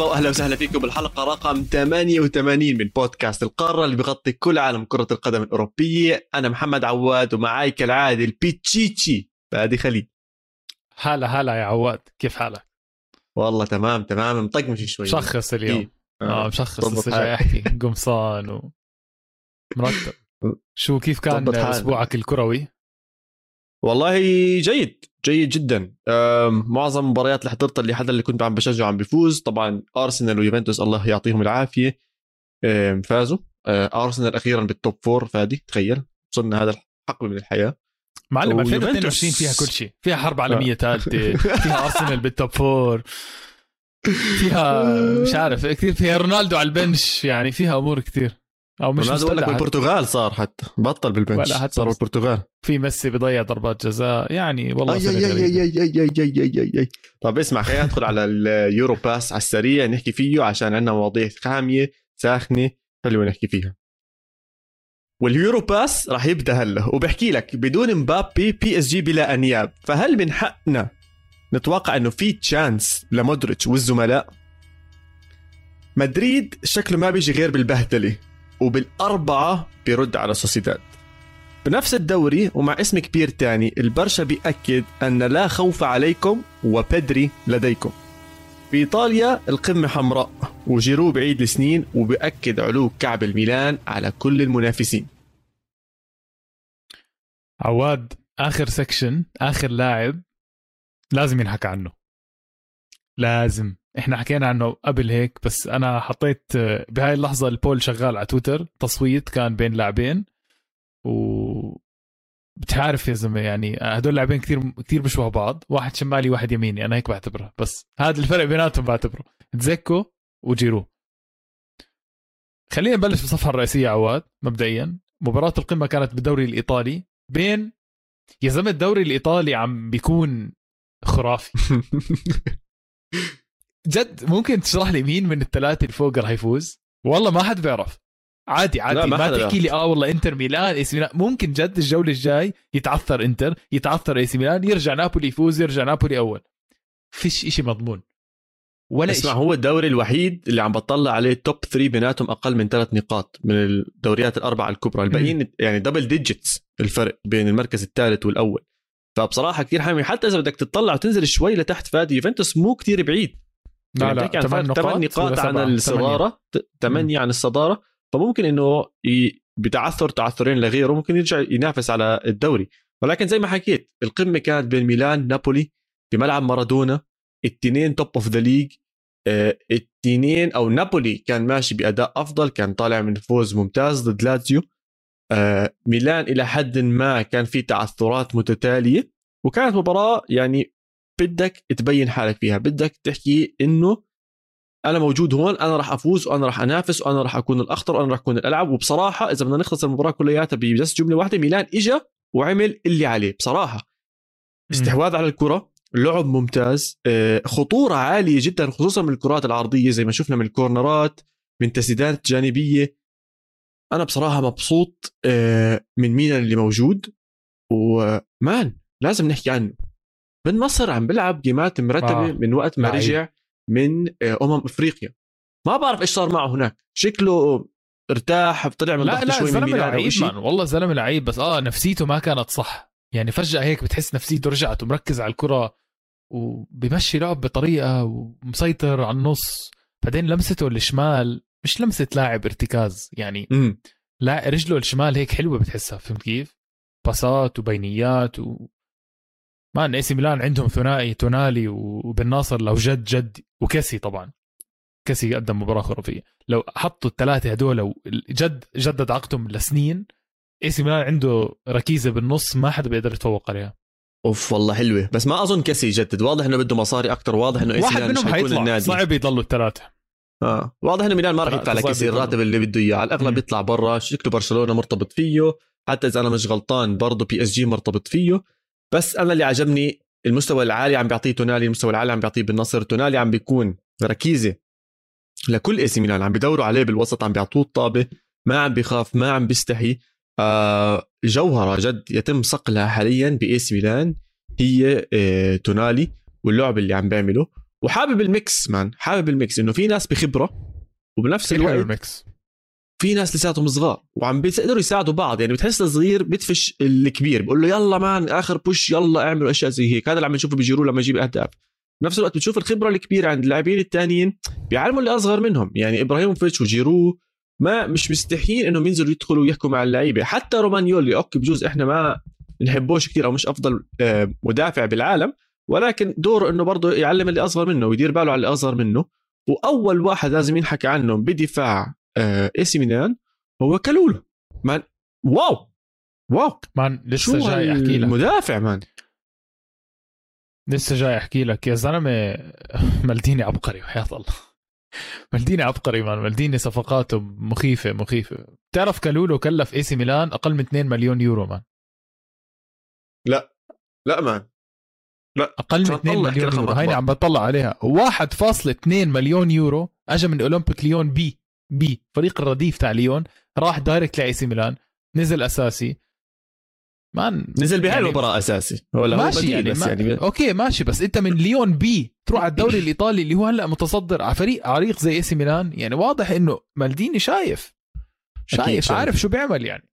مرحبا وأهلا وسهلا فيكم بالحلقة رقم 88 من بودكاست القارة اللي بغطي كل عالم كرة القدم الأوروبية. أنا محمد عواد ومعاي كالعادة البيتشيتشي. فادي خليل. هلا هلا يا عواد. كيف حالك؟ والله تمام تمام. مطقمش شوي. مشخص اليوم. إيه. آه مشخص لسه جاي احكي قمصان و مرتب. شو كيف كان. أسبوعك الكروي؟ والله جيد جيد جدا. معظم المباريات اللي حضرتها اللي حدا اللي كنت عم بشجعه عم بيفوز طبعا أرسنال ويوفنتوس الله يعطيهم العافية. فازوا. أه، أرسنال أخيرا بال top four فادي تخيل. وصلنا هذا الحقبة من الحياة. معلم ويوفنتوس. 2022 فيها كل شيء. فيها حرب عالمية ثالثة. فيها أرسنال بال top four فيها مش عارف كثير فيها رونالدو على ال bench يعني فيها أمور كثير. أو مش بقول لك. بالبرتغال صار حتى بطل بال bench ولا حتى صار بالبرتغال في ميسي بضيع ضربات جزاء يعني والله أي غريبة. أي أي أي أي أي أي أي طب اسمع خلينا ندخل على اليورو باس على السريع نحكي فيه عشان عندنا مواضيع حامية ساخنة. حلوة نحكي فيها. واليورو باس راح يبدأ هلا وبحكي لك بدون مبابي بي اس جي بلا أنياب. فهل من حقنا نتوقع إنه في chance لمودريتش والزملاء؟ مدريد شكله ما بيجي غير بالبهدلة. وبالأربعة بيرد على سوسيداد بنفس الدوري ومع اسم كبير تاني البرشا بيأكد أن لا خوف عليكم وبدري لديكم. في إيطاليا القمة حمراء وجيرو بعيد السنين وبيأكد علو كعب الميلان على كل المنافسين. عواد آخر section آخر لاعب لازم ينحكى عنه. لازم. إحنا حكينا عنه قبل هيك بس أنا حطيت آه، بهاي اللحظة ال poll شغال على تويتر تصويت كان بين لاعبين و بتعرف يا زلمة يعني هدول لاعبين كثير كثير بيشبهوا بعض واحد شمالي واحد يميني أنا هيك بعتبره بس هذا الفرق بيناتهم بعتبره. تزيكو وجيرو. خلينا نبلش بالصفحه الرئيسية عواد مبدئيا. مباراة القمة كانت بالدوري الإيطالي بين يا زلمة الدوري الإيطالي عم بيكون خرافي. جد ممكن تشرح لي مين من الثلاثة اللي فوق رح يفوز؟ والله ما حد بيعرف. عادي عادي. ما ما, تحكي لي آه والله إنتر ميلان إي ميلان. ممكن جد الجولة الجاي يتعثر إنتر يتعثر إي ميلان يرجع نابولي يفوز يرجع نابولي أول. فيش إشي مضمون. ولا اسمع هو الدوري الوحيد اللي عم بطلع عليه top 3 بيناتهم أقل من ثلاث نقاط من الدوريات الأربعة الكبرى. الباقيين يعني double digits الفرق بين المركز الثالث والأول. فبصراحة كثير حامي حتى إذا بدك تطلع وتنزل شوي لتحت فادي يوفنتوس مو كتير بعيد. لا يعني لا عن ثمان نقاط نقاط عن؟ الصدارة ثمانية عن الصدارة. فممكن إنه ي- بتعثر تعثرين لغيره ممكن يرجع ينافس على الدوري. ولكن زي ما حكيت القمة كانت بين ميلان نابولي بملعب مارادونا التنين top of the league التنين أو نابولي كان ماشي بأداء أفضل كان طالع من فوز ممتاز ضد لاتزيو. آه، ميلان إلى حد ما كان في تعثرات متتالية وكانت مباراة يعني بدك تبين حالك فيها بدك تحكي إنه أنا موجود هون أنا راح أفوز وأنا راح أنافس وأنا راح أكون الأخطر وأنا راح أكون الألعب. وبصراحة إذا بدنا نخلص المباراة كلياتها ببس جملة واحدة ميلان إجا وعمل اللي عليه. بصراحة استحواذ على الكرة لعب ممتاز آه، خطورة عالية جدا خصوصا من الكرات العرضية زي ما شفنا من الكورنرات من تسديدات جانبية. أنا بصراحة مبسوط آه، من ميلان اللي موجود. ومان لازم نحكي عنه. بن مصر عم بيلعب جيمات مرتبة آه. من وقت ما لعيب. رجع من آه، أمم أفريقيا. ما بعرف إيش صار معه هناك. شكله ارتاح طلع من لا لا شوي من زلمة لعيب والله زلمة لعيب بس آه نفسيته ما كانت صح. يعني فجأة هيك بتحس نفسيته رجعت ومركز على الكرة وبيمشي لعب بطريقة ومسيطر على النص. بعدين لمسته الشمال مش لمسة لاعب ارتكاز يعني امم لا رجله الشمال هيك حلوة بتحسها فهمت كيف؟ باسات وبينيات و man إي سي ميلان عندهم ثنائي تونالي وبن ناصر لو جد جد وكيسي طبعا. كيسي قدم مباراة خرافية. لو حطوا الثلاثة هدول جد جدد عقدهم لسنين إي سي ميلان عنده ركيزة بالنص ما حدا بيقدر يتفوق عليها. أوف والله حلوة. بس ما أظن كيسي يجدد. واضح إنه بده مصاري أكثر واضح إنه إي سي ميلان مش حيكون النادي صعب يضلوا الثلاثة. آه. واضح إنه ميلان ما راح يدفع يضل. الراتب اللي بده إياه. على الأغلب مم. بيطلع برا. شكله برشلونة مرتبط فيه. حتى إذا أنا مش غلطان برضه بي اس جي مرتبط فيه. بس أنا اللي عجبني المستوى العالي عم بيعطيه تونالي المستوى العالي عم بيعطيه بن ناصر. تونالي عم بيكون ركيزة لكل اي سي ميلان عم بيدوروا عليه بالوسط عم بيعطوه الطابة ما عم بيخاف ما عم بيستحي. آه جوهرة جد يتم صقلها حاليا باي سي ميلان هي آه تونالي واللعب اللي عم بيعمله. وحابب ال mix man حابب ال mix إنه في ناس بخبرة وبنفس الوقت ال mix. في ناس لساتهم صغار وعم بيقدروا يساعدوا بعض يعني بتحس الصغير بيدفش الكبير بقول له يلا man آخر push يلا اعملوا أشياء زي هيك هذا اللي عم نشوفه بجيرو لما يجيب أهداف. بنفس الوقت بتشوف الخبرة الكبيرة عند اللاعبين الثانيين بيعلموا اللي أصغر منهم يعني إبراهيموفيتش وجيرو ما مش مستحيين إنهم ينزلوا يدخلوا ويحكوا مع اللعيبة. حتى رومانيولي أوكي بجوز إحنا ما نحبوش كثير أو مش أفضل آه، مدافع بالعالم ولكن دوره إنه برضه يعلم اللي أصغر منه ويدير باله على اللي أصغر منه. وأول واحد لازم ينحكى عنه بدفاع اي سي ميلان هو كالولو مان wow! wow! man لسه جاي أحكي لك. مدافع man. لسه جاي أحكي لك. يا زلمة مالديني عبقري وحياة الله. مالديني عبقري man. مالديني صفقاته مخيفة مخيفة. بتعرف كالولو كلف اي سي ميلان أقل من 2 مليون يورو man. لا. لا man. لا. أقل من 2 مليون يورو. هيني عم بطلع عليها. 1.2 مليون يورو اجى من أولمبيك ليون B. B فريق الرديف تاع ليون راح direct لأي سي ميلان نزل أساسي. man نزل بهاي يعني المباراة أساسي. ولا ماشي يعني, بس ما يعني أوكي ماشي بس أنت من ليون B تروح على الدوري الإيطالي اللي هو هلأ متصدر على فريق عريق زي إي سي ميلان يعني واضح إنه مالديني شايف. شايف شايف. عارف شو بيعمل يعني.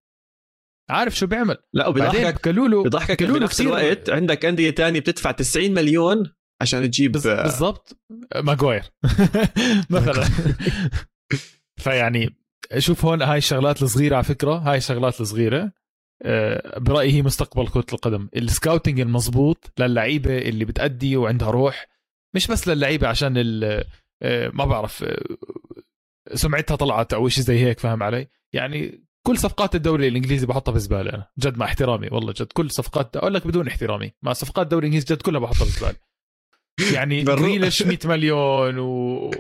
عارف شو بيعمل. لا وبيضحكك كالولو بيضحكك كالولو بنفس الوقت عندك أندية تانية بتدفع 90 مليون عشان تجيب بالضبط. ماجواير مثلا. فيعني شوف هون هاي الشغلات الصغيرة على فكرة هاي الشغلات الصغيرة آه، برأيي هي مستقبل كرة القدم. ال scouting المضبوط للعيبة اللي بتأدي وعندها روح مش بس للعيبة عشان آه، ما بعرف آه، سمعتها طلعت أو شيء زي هيك فاهم علي؟ يعني كل صفقات الدوري الإنجليزي بحطها في زباله أنا جد مع احترامي والله جد. كل صفقات أقول لك بدون احترامي مع صفقات الدوري الإنجليزي جد كلها بحطها في زباله يعني جريليش 100 مليون و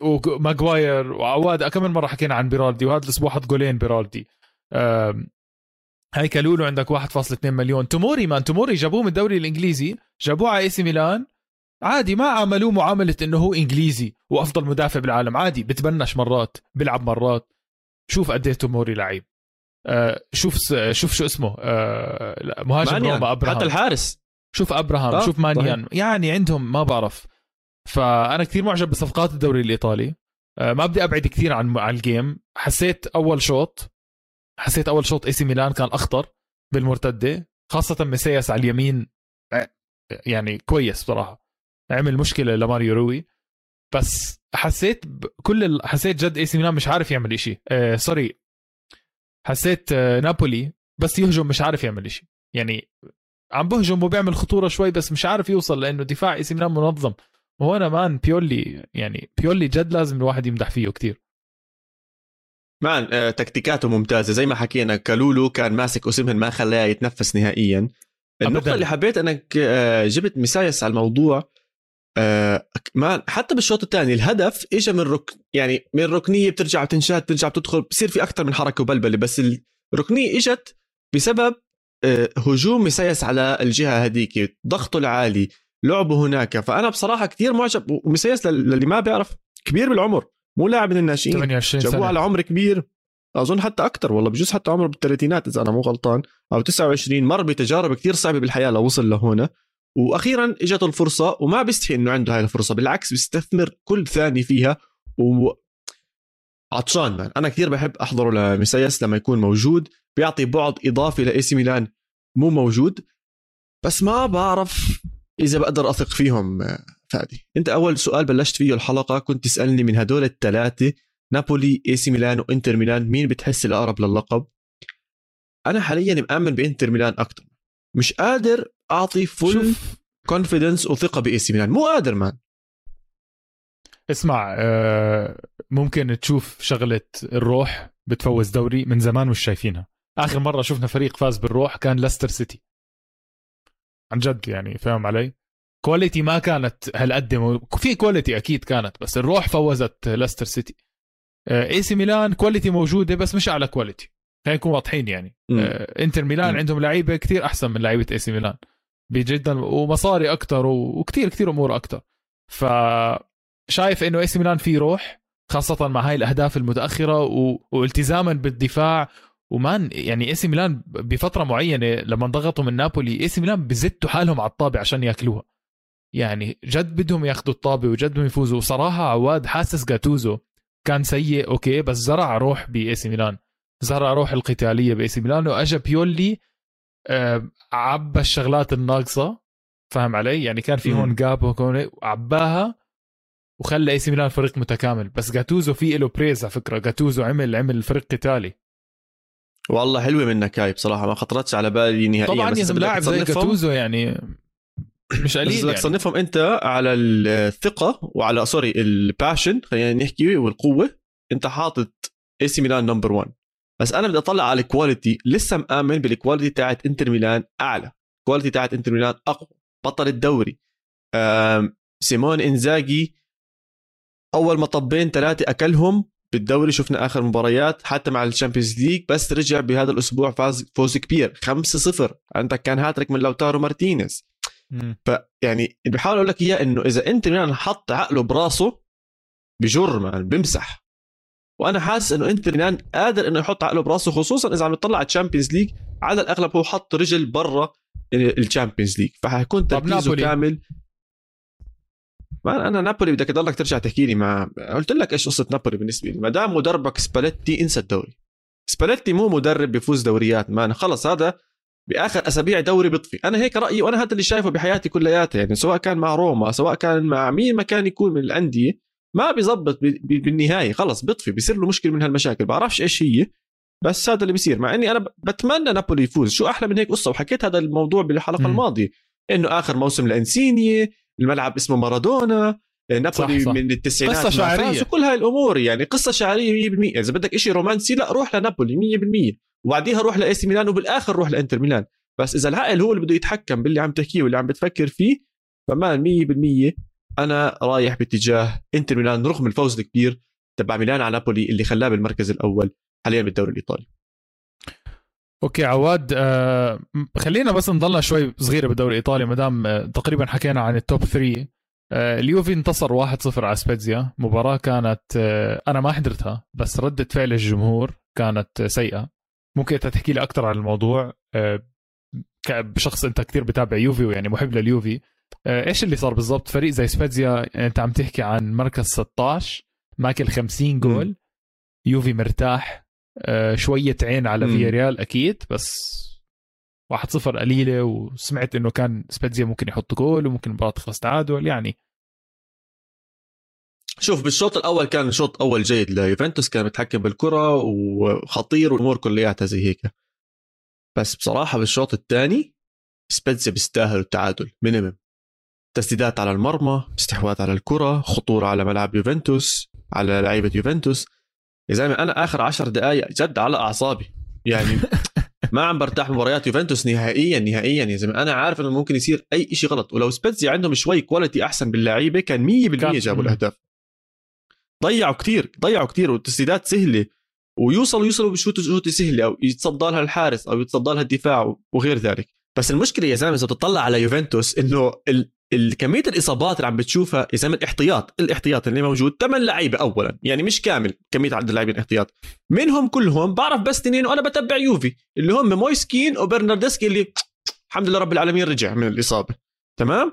وماجواير وعواد كم مرة حكينا عن بيرالدي وهذا الأسبوع حط جولين بيرالدي. هاي كالولو عندك 1.2 مليون. توموري man توموري جابوه من الدوري الإنجليزي جابوه على إي سي ميلان. عادي ما عملوه معاملة إنه هو إنجليزي وأفضل مدافع بالعالم. عادي بتبنش مرات بيلعب مرات. شوف قد إيه توموري لعيب. آه شوف شوف شو اسمه آه مهاجم روما أبراهام. حتى الحارس. شوف أبراهام آه. شوف مانيان. يعني عندهم ما بعرف. فأنا كثير معجب بصفقات الدوري الإيطالي. آه ما بدي أبعد كثير عن عن ال game حسيت أول شوط حسيت أول شوط اي سي ميلان كان أخطر بالمرتدة خاصة ميسياس على اليمين. آه، يعني كويس بصراحة. عمل مشكلة لماريو روي. بس حسيت كل ال... حسيت جد اي سي ميلان مش عارف يعمل شيء آه sorry حسيت آه نابولي بس يهجم مش عارف يعمل شيء يعني عم بهجم وبيعمل خطورة شوي بس مش عارف يوصل لأنه دفاع اي سي ميلان منظم. وهنا man بيولي يعني بيولي جد لازم الواحد يمدح فيه كتير. man آه تكتيكاته ممتازة. زي ما حكينا كالولو كان ماسك أوسيمين ما خلاه يتنفس نهائيا. النقطة أبداً. اللي حبيت أنك آه جبت مسايس على الموضوع آه ما حتى بالشوط الثاني الهدف اجى من رك يعني من ركنية بترجع بتنشات بترجع بتدخل بصير في أكثر من حركة وبلبلة. بس الركنية إجت بسبب هجوم مسيس على الجهة هذيك ضغطه العالي. لعبه هناك. فأنا بصراحة كثير معجب ومسيس للي ما بيعرف كبير بالعمر مو لاعب من الناشئين. 28 جابوه على عمر كبير. أظن حتى أكثر والله بجوز حتى عمره بالثلاثينات إذا أنا مو غلطان أو 29 مر بتجارب كثير صعبة بالحياة لوصل لهنا. وأخيرا اجته الفرصة وما بيستحي إنه عنده هاي الفرصة بالعكس بيستثمر كل ثانية فيها. و عطشان man أنا كثير بحب أحضره لميسياس لما يكون موجود. بيعطي بعد إضافي لإي سي ميلان مو موجود. بس ما بعرف إذا بقدر أثق فيهم فادي. أنت أول سؤال بلشت فيه الحلقة كنت تسألني من هدول الثلاثه نابولي إي سي ميلان وانتر ميلان مين بتحس الأقرب للقب؟ أنا حاليا مآمن بإنتر ميلان أكثر مش قادر أعطي full confidence وثقه بإي سي ميلان. مو قادر man اسمع آه، ممكن تشوف شغلة الروح بتفوز دوري من زمان مش شايفينها. آخر مرة شفنا فريق فاز بالروح كان ليستر سيتي. عن جد يعني فاهم علي؟ quality ما كانت هالقد في quality أكيد كانت بس الروح فوزت ليستر سيتي اي سي ميلان quality موجودة بس مش على quality خلينا نكون واضحين يعني. آه انتر ميلان م. عندهم لعيبة كثير أحسن من لعيبة اي سي ميلان جدا ومصاري أكثر وكثير كثير أمور أكثر ف شايف إنه اي سي ميلان في روح خاصة مع هاي الأهداف المتأخرة و... والتزاما بالدفاع و man يعني اي سي ميلان بفترة معينة لما انضغطوا من نابولي اي سي ميلان بزقوا حالهم على الطابة عشان ياكلوها. يعني جد بدهم ياخذوا الطابة وجد بدهم يفوزوا. وصراحة عواد حاسس جاتوزو كان سيء. أوكي بس زرع روح باي سي ميلان. زرع روح القتالية باي سي ميلان. وأجا بيولي آه عبى الشغلات الناقصة. فاهم علي؟ يعني كان في هون gap وهون عباها وخلى اي سي ميلان فريق متكامل. بس جاتوزو في له praise على فكرة. جاتوزو عمل عمل فريق قتالي. والله حلوة منك هاي بصراحة ما خطرتش على بالي نهائيا طبعا بس لاعب زي جاتوزو يعني مش قليل بدك يعني. تصنفهم أنت على الثقة وعلى sorry ال passion خلينا نحكي والقوة أنت حاطط اي سي ميلان number 1 بس أنا بدي أطلع على ال quality لسه مآمن بال quality تاعت انتر ميلان أعلى. ال quality تاعت انتر ميلان أقوى. بطل الدوري. سيموني إنزاجي أول مطبين ثلاثة أكلهم بالدوري شفنا آخر مباريات حتى مع ال Champions League بس رجع بهذا الأسبوع فاز فوز كبير 5-0 عندك كان هاتريك من لوتارو مارتينيز. فيعني اللي بحاول أقول لك إياه إنه إذا إنتر ميلان حط عقله براسه بجر man بمسح. وأنا حاسس إنه إنتر ميلان قادر إنه يحط عقله براسه خصوصا إذا عم يطلع على ال Champions League على الأغلب هو حط رجل برا ال Champions League. فحيكون تركيزه كامل ما أنا نابولي بدك تضلك ترجع تحكي لي مع قلت لك إيش قصة نابولي بالنسبة لي؟ ما دام مدربك سباليتي انسى الدوري. سباليتي مو مدرب بيفوز دوريات ما خلص هذا بآخر أسابيع دوري بيطفي. أنا هيك رأيي وأنا هذا اللي شايفه بحياتي كلياتها يعني سواء كان مع روما سواء كان مع مين ما كان يكون من الأندية ما بيزبط بالنهاية. خلص بيطفي بيصير له مشكلة من هالمشاكل. بعرفش إيش هي بس هذا اللي بيصير. مع إني أنا بتمنى نابولي يفوز. شو أحلى من هيك قصة؟ وحكيت هذا الموضوع بالحلقة م. الماضية إنه آخر موسم لانسيني الملعب اسمه مارادونا نابولي صح صح. من التسعينات قصة شعرية. كل هاي الأمور. يعني قصة شعرية 100% إذا بدك شيء رومانسي لا روح لنابولي 100% وبعديها روح لإي سي ميلان وبالآخر روح لإنتر ميلان. بس إذا العقل هو اللي بده يتحكم باللي عم تحكيه واللي عم بتفكر فيه ف man 100% أنا رايح باتجاه إنتر ميلان رغم الفوز الكبير تبع ميلان على نابولي اللي خلاه بالمركز الأول حاليا بالدوري الإيطالي. أوكي عواد آه خلينا بس نضلنا شوي صغيرة بالدوري الإيطالي ما دام آه تقريبا حكينا عن ال top 3 آه اليوفي انتصر 1-0 على سبيتزيا. مباراة كانت آه أنا ما حضرتها بس ردة فعل الجمهور كانت سيئة. ممكن أنت تحكي لي أكثر عن الموضوع؟ آه بشخص أنت كثير بتابع يوفي ويعني محب لليوفي. آه إيش اللي صار بالضبط؟ فريق زي سبيتزيا أنت عم تحكي عن مركز 16 ماكل 50 جول. م. يوفي مرتاح. آه، شوية عين على فيا ريال أكيد بس 1-0 قليلة وسمعت إنه كان سبيتزيا ممكن يحط جول وممكن المباراة تخلص تعادل يعني. شوف بالشوط الأول كان شوط أول جيد ليوفنتوس كان متحكم بالكرة وخطير والأمور كلياتها زي هيك. بس بصراحة بالشوط الثاني سبيتزيا بيستاهل التعادل minimum تسديدات على المرمى استحواذ على الكرة خطورة على ملعب يوفنتوس على لعيبة يوفنتوس. يا زلمة أنا آخر عشر دقائق جد على أعصابي. يعني ما عم برتاح مباريات يوفنتوس نهائيا نهائيا يا زلمة. أنا عارف إنه ممكن يصير أي شيء غلط. ولو سبيتزيا عندهم شوي quality أحسن باللعيبة كان 100% جابوا الأهداف. ضيعوا كثير ضيعوا كثير والتسديدات سهلة. ويوصلوا يوصلوا بشوط shot سهلة أو يتصدى لها الحارس أو يتصدى لها الدفاع وغير ذلك. بس المشكلة يا زلمة إذا بتطلع على يوفنتوس إنه كمية الإصابات اللي عم بتشوفها يا زلمة الاحتياط الاحتياط اللي موجود ثمان لعيبة اولا يعني مش كامل كمية عدد اللاعبين الاحتياط. منهم كلهم بعرف بس اثنين وأنا بتبع يوفي اللي هم مويس كين وبرنارديسكي اللي الحمد لله رب العالمين رجع من الإصابة. تمام؟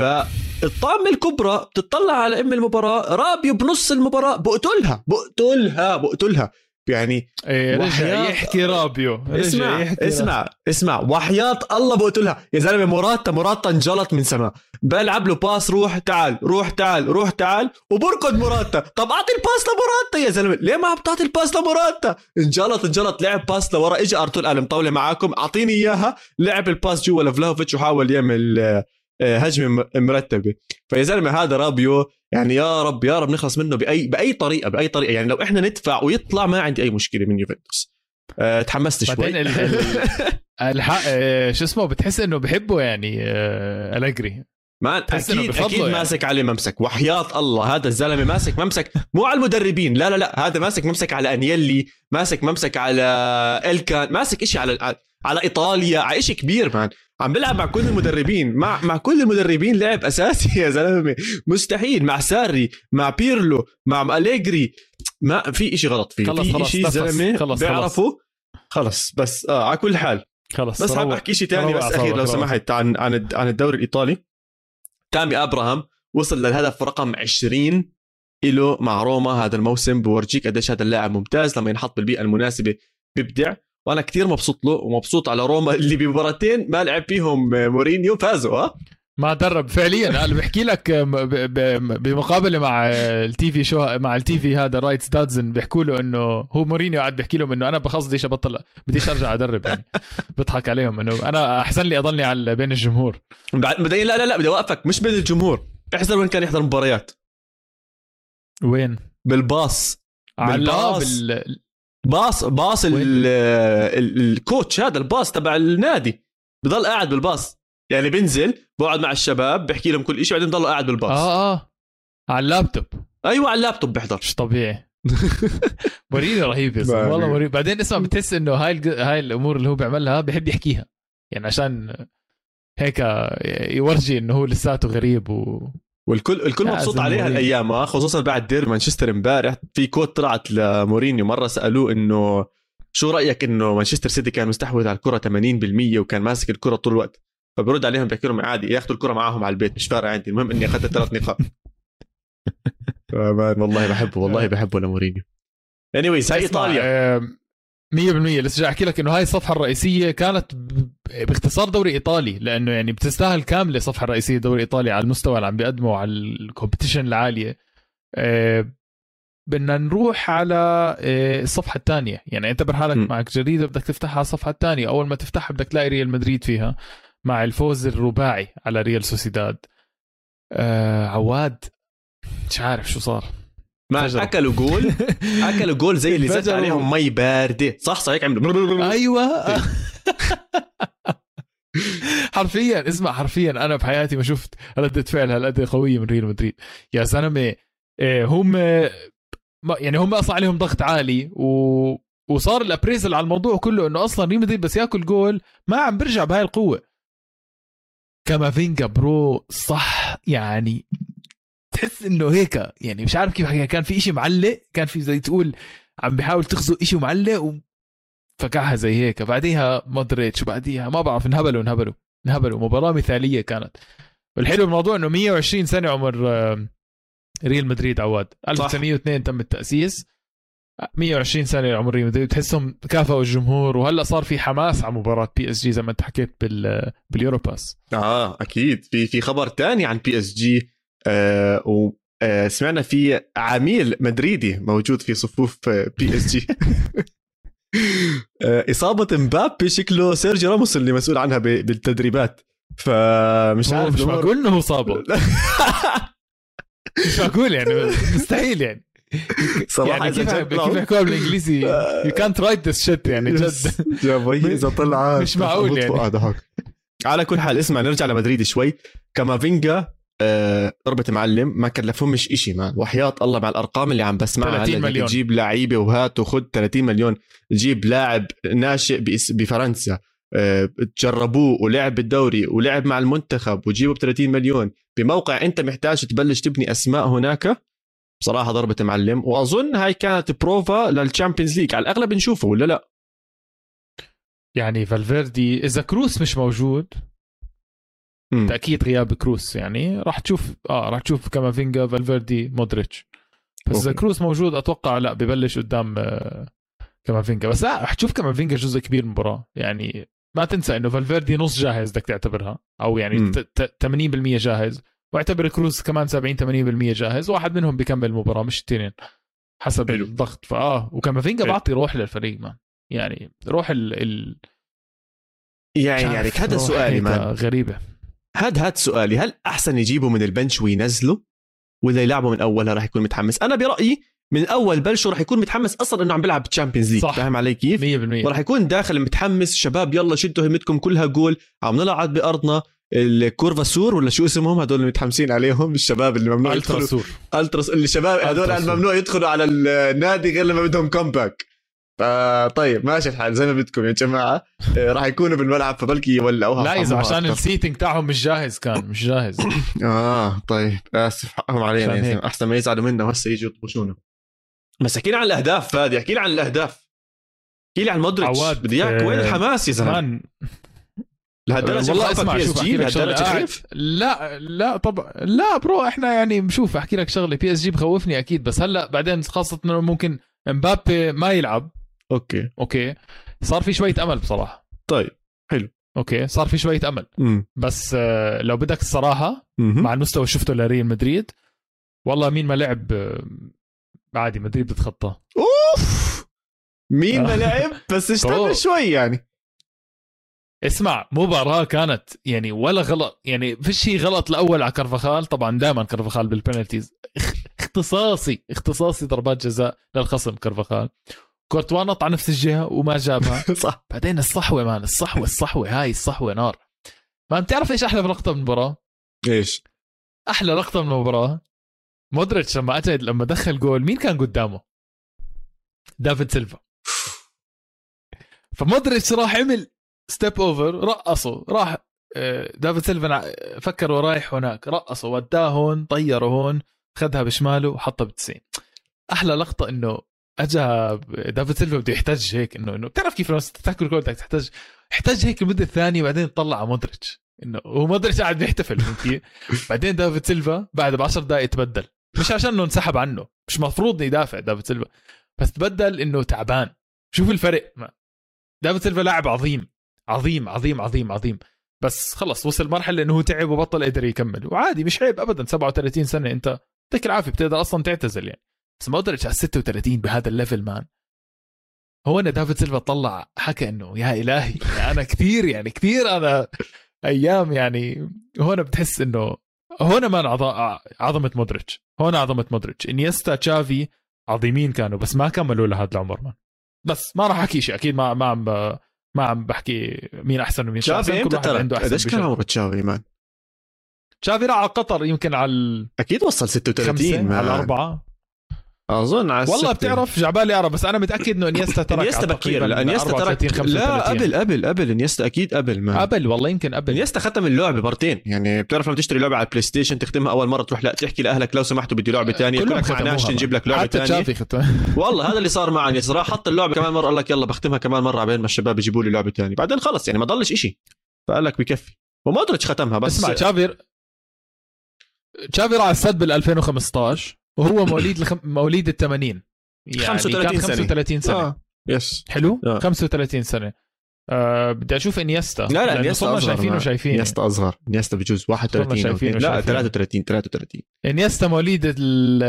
فالطامة الكبرى بتطلع على أم المباراة رابيو بنص المباراة بقتلها بقتلها بقتلها. يعني إيه رجع يحكي رابيو. اسمع يحكي. اسمع رابيو. اسمع. وحياة الله بقول لها. يا زلمة موراتا موراتا انجلط من سما بلعب له pass روح تعال روح تعال روح تعال. وبركض موراتا طب أعطي ال pass لموراتا يا زلمة. ليه ما بتعطي ال pass لموراتا انجلط انجلط. لعب pass لورا. اجى أرثور قال مطوله معاكم. أعطيني إياها. لعب ال pass جوا لفلافيتش وحاول يعمل آه، هجمة مرتبة. فيا زلمه هذا رابيو يعني يا رب يا رب نخلص منه بأي بأي طريقة بأي طريقة. يعني لو إحنا ندفع ويطلع ما عندي أي مشكلة من يوفنتوس. أه تحمست شوي. بعدين الحق آه، شو اسمه بتحس إنه بحبه يعني الجري ما أكيد أكيد يعني. ماسك عليه ممسك. وحياة الله هذا الزلمة ماسك ممسك. مو على المدربين لا لا لا. هذا ماسك ممسك على أنيلي ماسك ممسك على إلكان ماسك إشي على على إيطاليا على شيء كبير man. عم بلعب مع كل المدربين. مع مع كل المدربين لعب أساسي يا زلمة. مستحيل. مع ساري مع بيرلو مع أليجري. ما في شيء غلط. فيه خلص خلص شيء زلمة خلص بيعرفوا؟ خلص. بس آه على كل حال. خلص بس حاب أحكي شيء ثاني بس أخير لو سمحت. عن عن عن الدوري الإيطالي. تامي أبراهام وصل للهدف رقم 20 له مع روما هذا الموسم. بورجيك قديش هذا اللاعب ممتاز لما ينحط بالبيئة المناسبة بيبدع. وأنا كثير مبسوط له ومبسوط على روما اللي بمباراتين ما لعب فيهم مورينيو فازوا ها؟ ما درب. فعليا أنا بحكي لك بمقابلة مع التي في شو مع التي في هذا رايتس دادزن بيحكوا له إنه هو مورينيو قاعد بيحكي لهم إنه أنا بقصديش أبطل بديش أرجع أدرب يعني بضحك عليهم إنه أنا أحسن لي أضلني على بين الجمهور. بعدين لا لا لا بدي أوقفك مش بين الجمهور احذر وين كان يحضر مباريات؟ وين؟ بالباص. بالباص. بال... باص باص الكوتش هذا الباص تبع النادي. بضل قاعد بالباص. يعني بنزل بقعد مع الشباب بحكي لهم كل شيء بعدين بضل قاعد بالباص. آه آه. على اللابتوب. أيوه على اللابتوب بحضر مش طبيعي. مورينيو رهيب يا والله مورينيو بعدين اسمع بتحس إنه هاي الج... هاي الأمور اللي هو بيعملها بحب يحكيها. يعني عشان هيك يورجي إنه هو لساته غريب و والكل الكل مبسوط عليها الأيام آه، خصوصا بعد ديربي مانشستر امبارح. في quote طلعت لمورينيو مرة سألوه إنه شو رأيك إنه مانشستر سيتي كان مستحوذ على الكرة 80% وكان ماسك الكرة طول الوقت؟ فبرد عليهم بحكي لهم عادي ياخذوا الكرة معاهم على البيت مش فارقة عندي. المهم إني أخذت ثلاث نقاط. والله بحبه والله بحبه لمورينيو. anyway anyway, هاي إيطاليا. 100% لسه أحكي لك إنه هاي الصفحة الرئيسية كانت باختصار دوري إيطالي لأنه يعني بتستاهل كاملة الصفحه الرئيسيه دوري إيطالي على المستوى اللي عم بيقدمه على ال competition العالية. أه بدنا نروح على أه الصفحة الثانية. يعني اعتبر حالك. معك جريده بدك تفتحها على الصفحة الثانية. أول ما تفتحها بدك تلاقي ريال مدريد فيها مع الفوز الرباعي على ريال سوسيداد. أه عواد مش عارف شو صار. ما فجروا. أكلوا جول. أكلوا جول زي اللي زت عليهم مي باردة. صح صح هيك عملوا. أيوه. حرفيا اسمع حرفيا أنا بحياتي ما شفت ردة فعل هالقد قوية من ريال مدريد. يا زلمة إيه، هم يعني هم أصلا عليهم ضغط عالي و وصار ال appraisal على الموضوع كله إنه أصلا ريال مدريد بس ياكل جول ما عم برجع بهاي القوة. كافينجا bro صح يعني تحس إنه هيك يعني مش عارف كيف كان في إشي معلق كان في زي تقول عم بيحاول تخزق إشي معلق وفكعها زي هيك. بعديها مودريتش وبعديها ما بعرف انهبلوا انهبلوا انهبلوا. مباراة مثالية كانت. والحلو بالموضوع إنه 120 سنة عمر ريال مدريد عواد. 1902 تم التأسيس. 120 سنة عمر ريال مدريد. بتحسهم كافئوا الجمهور وهلأ صار في حماس على مباراة بي إس جي زي ما أنت حكيت بال باليوروبا. آه أكيد. في في خبر تاني عن بي إس جي. وسمعنا في عميل مدريدي موجود في صفوف بي اس جي إصابة مبابي شكله سيرجي راموس اللي مسؤول عنها بالتدريبات. فمش عارف مش معقول إنه هو صابه. مش معقول يعني مستحيل يعني. صراحة يعني كيف كيف يحكوها بالإنجليزي؟ يو كانت رايت ذس شيت يعني جد. يا إذا طلع مش معقول يعني. على كل حال اسمع نرجع لمدريد شوي. كافينجا آه ضربة معلم ما كلفهمش إشي man وحياة الله مع الأرقام اللي عم بسمعها 30 مليون. تجيب لعيبة وهات وخد 30 مليون. تجيب لاعب ناشئ بفرنسا آه تجربوه ولعب بالدوري ولعب مع المنتخب وجيبه ب 30 مليون. بموقع أنت محتاج تبلش تبني أسماء هناك. بصراحة ضربة معلم. وأظن هاي كانت بروفا لل Champions League على الأغلب نشوفه ولا لا؟ يعني فالفيردي إذا كروس مش موجود تأكيد غياب كروس يعني. راح تشوف آه راح تشوف كافينجا فالفيردي مودريتش. بس اذا كروس موجود أتوقع لا ببلش قدام آه كافينجا بس لا رح تشوف كافينجا جزء كبير من المباراة. يعني ما تنسى إنه فالفيردي نص جاهز بدك تعتبرها. أو يعني 80% جاهز. واعتبر كروس كمان 70 80% جاهز. واحد منهم بيكمل المباراة مش الاثنين حسب حلو. الضغط. فآه وكافينجا بعطي روح للفريق ما. يعني روح ال, ال... يعني يعني هذا سؤالي ما. غريبة. هاد هاد سؤالي هل أحسن يجيبه من ال bench وينزله؟ ولا يلعبه من أولها راح يكون متحمس؟ أنا برأيي من أول بلشه راح يكون متحمس أصلا إنه عم بيلعب Champions League فاهم علي كيف؟ 100% وراح يكون داخل متحمس شباب يلا شدوا همتكم كلها جول عم نلعب بأرضنا الكورفا سور ولا شو اسمهم؟ هدول اللي متحمسين عليهم الشباب اللي ممنوع يدخلوا. سور. ultra اللي شباب هدول ممنوع يدخلوا على النادي غير لما بدهم comeback طيب ماشي الحال زي ما بدكم يا جماعة. آه، راح يكونوا بالملعب فبلكي يولعوها لا إذا عشان ال seating تاعهم مش جاهز كان مش جاهز. آه طيب. اسف حقهم علينا يعني أحسن ما يزعلوا منا وهسه يجوا يطبشونا. بس احكي لي عن الأهداف فادي. احكي لي عن الأهداف. احكي لي عن مودريتش. بدي إياك. وين آه، الحماس يا زلمة؟ لهالدرجة والله اسمع بي اس جي شوف أحكي لك شغلة. قاعد- خايف لا لا طبعا لا bro إحنا يعني بشوف أحكي لك شغلة. بي اس جي بخوفني أكيد بس هلأ بعدين خاصة إنه ممكن إمبابي ما يلعب. okay. okay. صار في شوية أمل بصراحة. طيب okay صار في شوية أمل. امم بس آه، لو بدك الصراحه مع المستوى اللي شفته لريال مدريد والله مين ما لعب آه، عادي مدريد بتخطى. أوف! مين ما. لعب؟ بس اشتغل. شوي يعني. اسمع مباراة كانت يعني ولا غلط يعني في شيء غلط الأول على كرفخال طبعا دائما كرفخال بال penalties اخ- اختصاصي اختصاصي ضربات جزاء للخصم كرفخال كورتوا نط على نفس الجهة وما جابها. صح. بعدين الصحوة man الصحوة الصحوة هاي الصحوة نار. ما بتعرف إيش أحلى لقطة من المباراة؟ إيش؟ أحلى لقطة من المباراة مودريتش لما اجى لما دخل جول مين كان قدامه؟ دافيد سيلفا. فمودريتش راح عمل step over رقصه راح آه، دافيد سيلفا فكر ورايح هناك رقصه وداه هون طيره هون خدها بشماله وحطها ب 90 أحلى لقطة إنه اجى دافيد سيلفا بده يحتج هيك انه إنه بتعرف كيف لما تاكل جول بدك تحتج احتج هيك لمده ثانية بعدين طلع على مودريتش. إنه هو مودريتش قاعد بيحتفل فهمت؟ بعدين دافيد سيلفا بعد ب 10 دقائق تبدل. مش عشان إنه انسحب عنه مش مفروض يدافع دافيد سيلفا بس تبدل إنه تعبان. شوف الفرق. دافيد سيلفا لاعب عظيم عظيم عظيم عظيم عظيم. بس خلص وصل مرحلة إنه هو تعب وبطل قدر يكمل. وعادي مش عيب ابدا 37 سنة أنت يعطيك العافية بتقدر أصلا تعتزل يعني. بس مودريتش على 36 بهذا ال level man. هو أنا دافيد سيلفا طلع حكى إنه يا إلهي أنا كثير يعني كثير أنا أيام يعني هون بتحس إنه هون ما عظ- عظمة مودريتش هون عظمة مودريتش. إنيستا تشافي عظيمين كانوا بس ما كملوا لهذا العمر man. بس ما راح أحكي شيء أكيد ما ما عم ما عم بحكي مين أحسن ومين تشافي إمتى ترى قديش كان. عمره تشافي man؟ تشافي راح على قطر يمكن على أكيد وصل 36 على man. الأربعة أظن على والله. بتعرف جعبالي أعرف بس أنا متأكد إنه إنيستا ترك إنيستا على بكير. إنيستا 34 ترك 35 لا قبل قبل قبل إنيستا أكيد قبل man قبل والله يمكن قبل. إنيستا ختم اللعبه مرتين. يعني بتعرف لما تشتري لعبة على البلاي ستيشن تختمها أول مرة تروح لا تحكي لأهلك لو سمحتوا بدي لعبة ثانية كلهم كلك معناش ختموها نجيب لك لعبة حتى ثانية. والله هذا اللي صار معي. انيستا راح حط اللعبة كمان مرة قال لك يلا بختمها كمان مرة عبين ما الشباب يجيبوا لي لعبة ثانية. بعدين خلص يعني ما ضلش إشي. فقال لك بكفي. ومودريتش ختمها بس اسمع تشافي تشافي راح على السد بال 2015 وهو مواليد الخم... مواليد ال 80 يعني 35 كان سنة. 35 سنة. آه. yes حلو؟ آه. 35 سنة. أه بدي أشوف إنيستا. لا لا إنيستا أصغر شايفين إنيستا أصغر. إنيستا بجوز 31 أو شايفينه 32. لا شايفينه. 33 33 إنيستا مواليد ال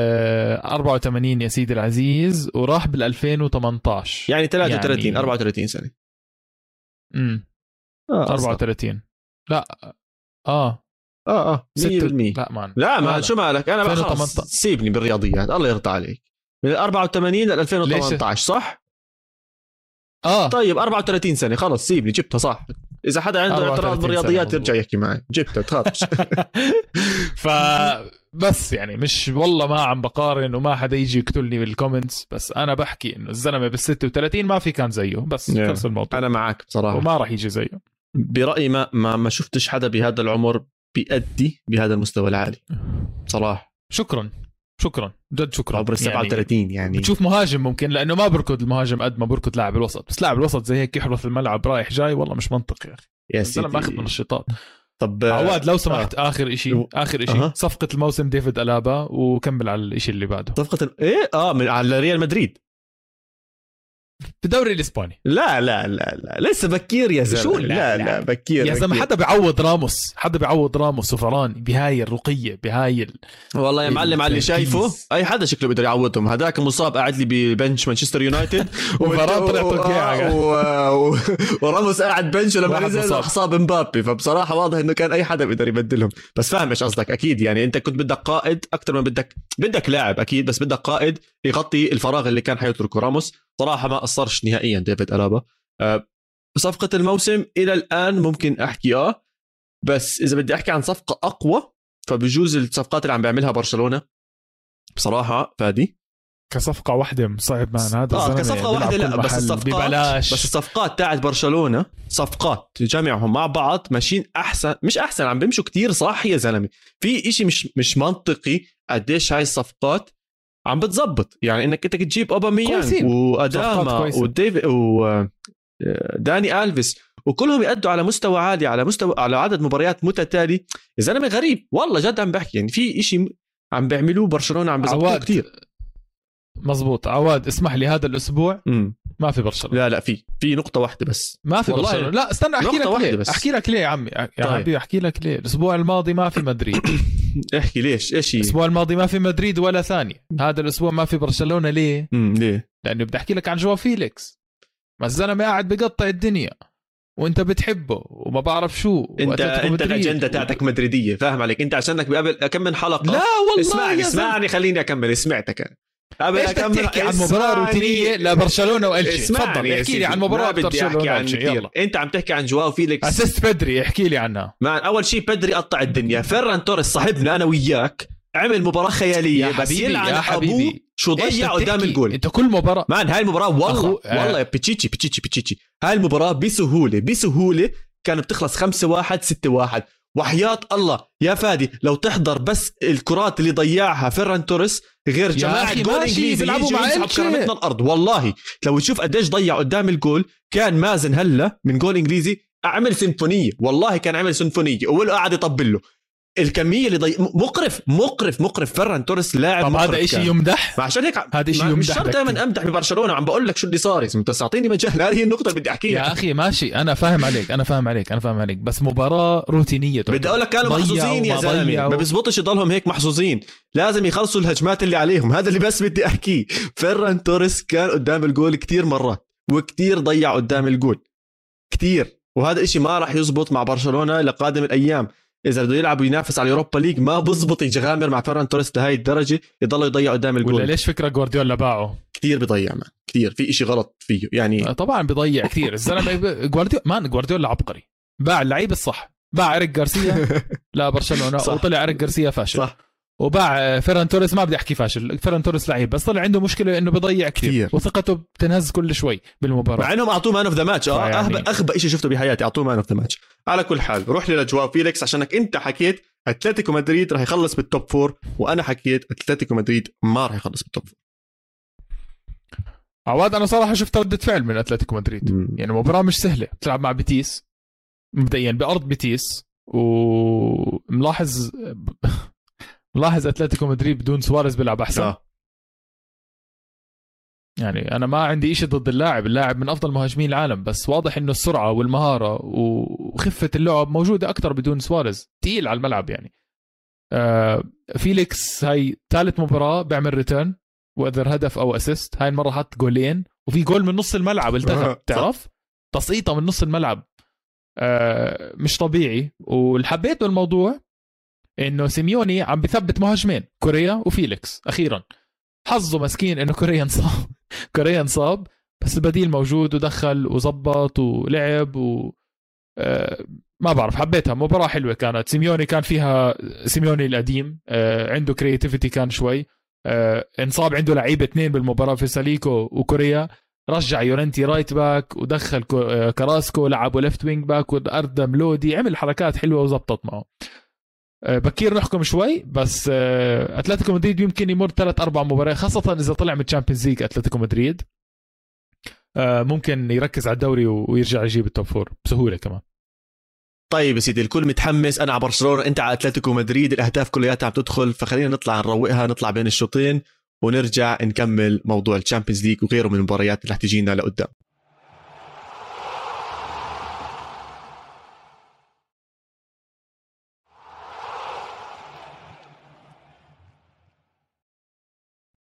84 يا سيدي العزيز وراح بال 2018 يعني 33 يعني- 34 سنة. امم آه أصغر. 34 لا آه. آه آه 100% ست... لا مان لا ما. شو مالك أنا خلص 2018. سيبني بالرياضيات الله يرضى عليك. من 84 ل 2018 صح؟ آه. طيب 34 سنة خلص سيبني جبتها صح. إذا حدا عنده 34 اعتراض بالرياضيات. يرجع يحكي معي. جبتها تخافش. ف بس يعني مش والله ما عم بقارن وما حدا يجي يقتلني بال comments بس أنا بحكي إنه الزلمة بال 36 ما في كان زيه بس Yeah. خلص الموضوع. أنا معك بصراحة. وما راح يجي زيه. برأيي ما ما ما شفتش حدا بهذا العمر بيأدي بهذا المستوى العالي. بصراحه شكرا. شكرا. جد شكرا. عمر ال 37 يعني. بتشوف مهاجم ممكن لأنه ما بركض المهاجم قد ما بركض لاعب الوسط. بس لاعب الوسط زي هيك يحرث الملعب رايح جاي والله مش منطق يا أخي. يا سيدي. ماخذ منشطات طب عواد لو سمحت آخر شيء آخر شيء أها. صفقة الموسم ديفيد ألابا وكمل على الشيء اللي بعده. صفقة ال- إيه؟ آه من على ريال مدريد. بالدوري الإسباني. لا لا لا لا. لسه بكير يا زلمة. شو لا لا- لا, لا. بكير يا زلمة. حدا بيعوض راموس. حدا بيعوض راموس وفران بهاي الرقية بهاي ال... والله يا معلم على اللي شايفه. أي حدا شكله بيقدر يعوضهم؟ هذاك مصاب قاعد لي ببنش مانشستر يونايتد. وفران طلع و- وراموس قاعد بنش ولما واحد نزل مصاب. راح صاب مبابي. فبصراحة واضح إنه كان أي حدا بيقدر يبدلهم. بس فاهم إيش قصدك أكيد يعني أنت كنت بدك قائد أكثر من بدك بدك لاعب أكيد بس بدك قائد يغطي الفراغ اللي كان حيتركه راموس. صراحة ما قصرش نهائيا ديفيد ألابا. أه، صفقة الموسم إلى الآن ممكن أحكي آه بس إذا بدي أحكي عن صفقة أقوى فبجوز الصفقات اللي عم بيعملها برشلونة بصراحة فادي. كصفقة واحدة صعب مان هذا بيلعب واحدة كل لا بس الصفقات ببلاش. بس الصفقات تاعت برشلونة صفقات جمعهم مع بعض ماشيين أحسن مش أحسن عم بيمشوا كتير صح يا زلمة. في إشي مش مش منطقي قديش هاي الصفقات عم بتزبط. يعني إنك إنت تجيب اوباميانج وأداما كويسة. وديفيد و داني ألفيس. وكلهم يأدوا على مستوى عالي على مستوى على عدد مباريات متتالي. يا زلمه غريب والله جد عم بحكي. يعني في إشي عم بيعملوه برشلونة عم عواد كثير مزبوط. عواد اسمح لي هذا الأسبوع. ما في برشلونة. لا لا في في نقطة واحدة بس. ما في والله برشلونة. لا استنى أحكي نقطة لك واحدة ليه. بس. أحكي لك ليه يا عمي. يا طيب. حبيبي أحكي لك ليه. الأسبوع الماضي ما في مدريد. احكي ليش إيش هي؟ الأسبوع الماضي ما في مدريد ولا ثاني هذا الأسبوع ما في برشلونة. ليه؟ امم ليه؟ لأنه بدي أحكي لك عن جواو فيليكس. ما الزلمه قاعد بقطع الدنيا. وأنت بتحبه وما بعرف شو أنت أنت. الأجندة تاعتك مدريدية فاهم عليك. أنت عشانك بقبل أكمل حلقة. لا والله اسمعني. اسمعني خليني أكمل. سمعتك. قبل تحكي عن مباراة. روتينية لبرشلونة إسمعني تفضل يا احكي. لي عن مباراة بدي برشلونة يلا أنت عم تحكي عن جواو فيليكس assist بدري احكي لي عنها man أول شيء بدري قطع الدنيا فيران توريس صاحبنا أنا وياك عمل مباراة خيالية يا بس يلعن يا حبيبي. شو ضيع قدام؟ الجول أنت كل مباراه man هاي المباراة والله أخو- آه. والله بيتشيتشي بيتشيتشي بيتشيتشي هاي المباراة بسهولة بسهولة كانت بتخلص 5 1 6 1 وحياة الله. يا فادي لو تحضر بس الكرات اللي ضيعها فيران توريس غير جماعة جول إنجليزي بيلعبوا مع. كرامتنا الأرض. والله لو تشوف قديش ضيع قدام الجول كان مازن هلا من جول إنجليزي عمل سيمفونية. والله كان عمل سيمفونية ولا قاعد يطبل له. الكمية اللي ضي... مقرف مقرف مقرف فيران توريس لاعب طب هذا شيء. يمدح ما عشان هيك هذا شيء ما- مش يمدح شرط. دائما أمدح ببرشلونة عم بقول لك شو اللي صار بس اعطيني مجال هذه النقطة اللي بدي أحكيها. يا أخي ماشي. أنا فاهم عليك أنا فاهم عليك أنا فاهم عليك. بس مباراة روتينية بدي أقول لك كانوا محظوظين يا زلمة. ما بيزبطش يضلهم هيك محظوظين. لازم يخلصوا الهجمات اللي عليهم. هذا اللي بس بدي أحكيه. فيران توريس كان قدام الجول كتير مرات وكتير ضيع قدام الجول. كتير. وهذا الاشي ما راح يزبط مع برشلونة لقادم الأيام. إذا بده يلعب وينافس على اليوروبا ليج ما بزبط يغامر مع فيران توريس لهي الدرجة يضل يضيع قدام ولا الجول ليش فكرة جوارديولا باعه؟ كتير بضيع man كتير. في إشي غلط فيه. يعني طبعا بيضيع كثير الزلمة جوارديولا man جوارديولا عبقري. باع اللعيب الصح. باع إريك جارسيا. لا برشلونة. وطلع إريك جارسيا فاشل. صح. وباع فيران توريس. ما بدي أحكي فاشل. فيران توريس لعيب بس طلع عنده مشكلة إنه بيضيع كثير كتير. وثقته بتنهز كل شوي بالمباراة. مع إنهم أعطوه man of the match آه أهب- أغبى شيء شفته بحياتي أعطوه man of the match على كل حال روح لي لجواو فيليكس عشانك أنت حكيت أتلتيكو مدريد راح يخلص بال top four وأنا حكيت أتلتيكو مدريد ما راح يخلص بال top four عواد أنا صراحة شفت ردة فعل من أتلتيكو مدريد. يعني مباراة مش سهلة. بتلعب مع بيتيس مبدئيا بأرض بيتيس وملاحظ ملاحظ أتلتيكو مدريد بدون سواريز بيلعب أحسن؟ آه. يعني أنا ما عندي إشي ضد اللاعب اللاعب من أفضل مهاجمين العالم بس واضح إنه السرعة والمهارة وخفة اللعب موجودة أكثر بدون سواريز تقيل على الملعب يعني. آه فيليكس هاي ثالث مباراة بيعمل return وأذر هدف أو assist هاي المرة حط جولين وفي جول من نص الملعب التغى صح. تعرف؟ تسقيطة من نص الملعب. آه مش طبيعي. واللي حبيت بالموضوع إنه سيميوني عم بثبت مهاجمين كوريا وفيليكس أخيرا. حظه مسكين إنه كوريا انصاب. كوريا انصاب بس البديل موجود ودخل وزبط ولعب و آه، ما بعرف حبيتها. مباراة حلوة كانت. سيميوني كان فيها سيميوني القديم آه، عنده creativity كان شوي. آه، انصاب عنده لعيبة اثنين بالمباراة فرساليكو وكوريا. رجع يورنتي right back ودخل كو- كراسكو لعبه left wing back وأردم لودي. عمل حركات حلوة وزبطت معه. بكير نحكم شوي بس آه، أتلتيكو مدريد يمكن يمر ثلاث أربع مباريات خاصة إذا طلع من الشامبيونز ليج أتلتيكو مدريد. آه، ممكن يركز على الدوري ويرجع يجيب ال top four بسهولة كمان. طيب يا سيدي الكل متحمس. أنا على برشلونه أنت على أتلتيكو مدريد الأهداف كلياتها عم تدخل فخلينا نطلع نروقها نطلع بين الشوطين ونرجع نكمل موضوع الشامبيونز ليج وغيره من المباريات اللي رح تجينا لقدام.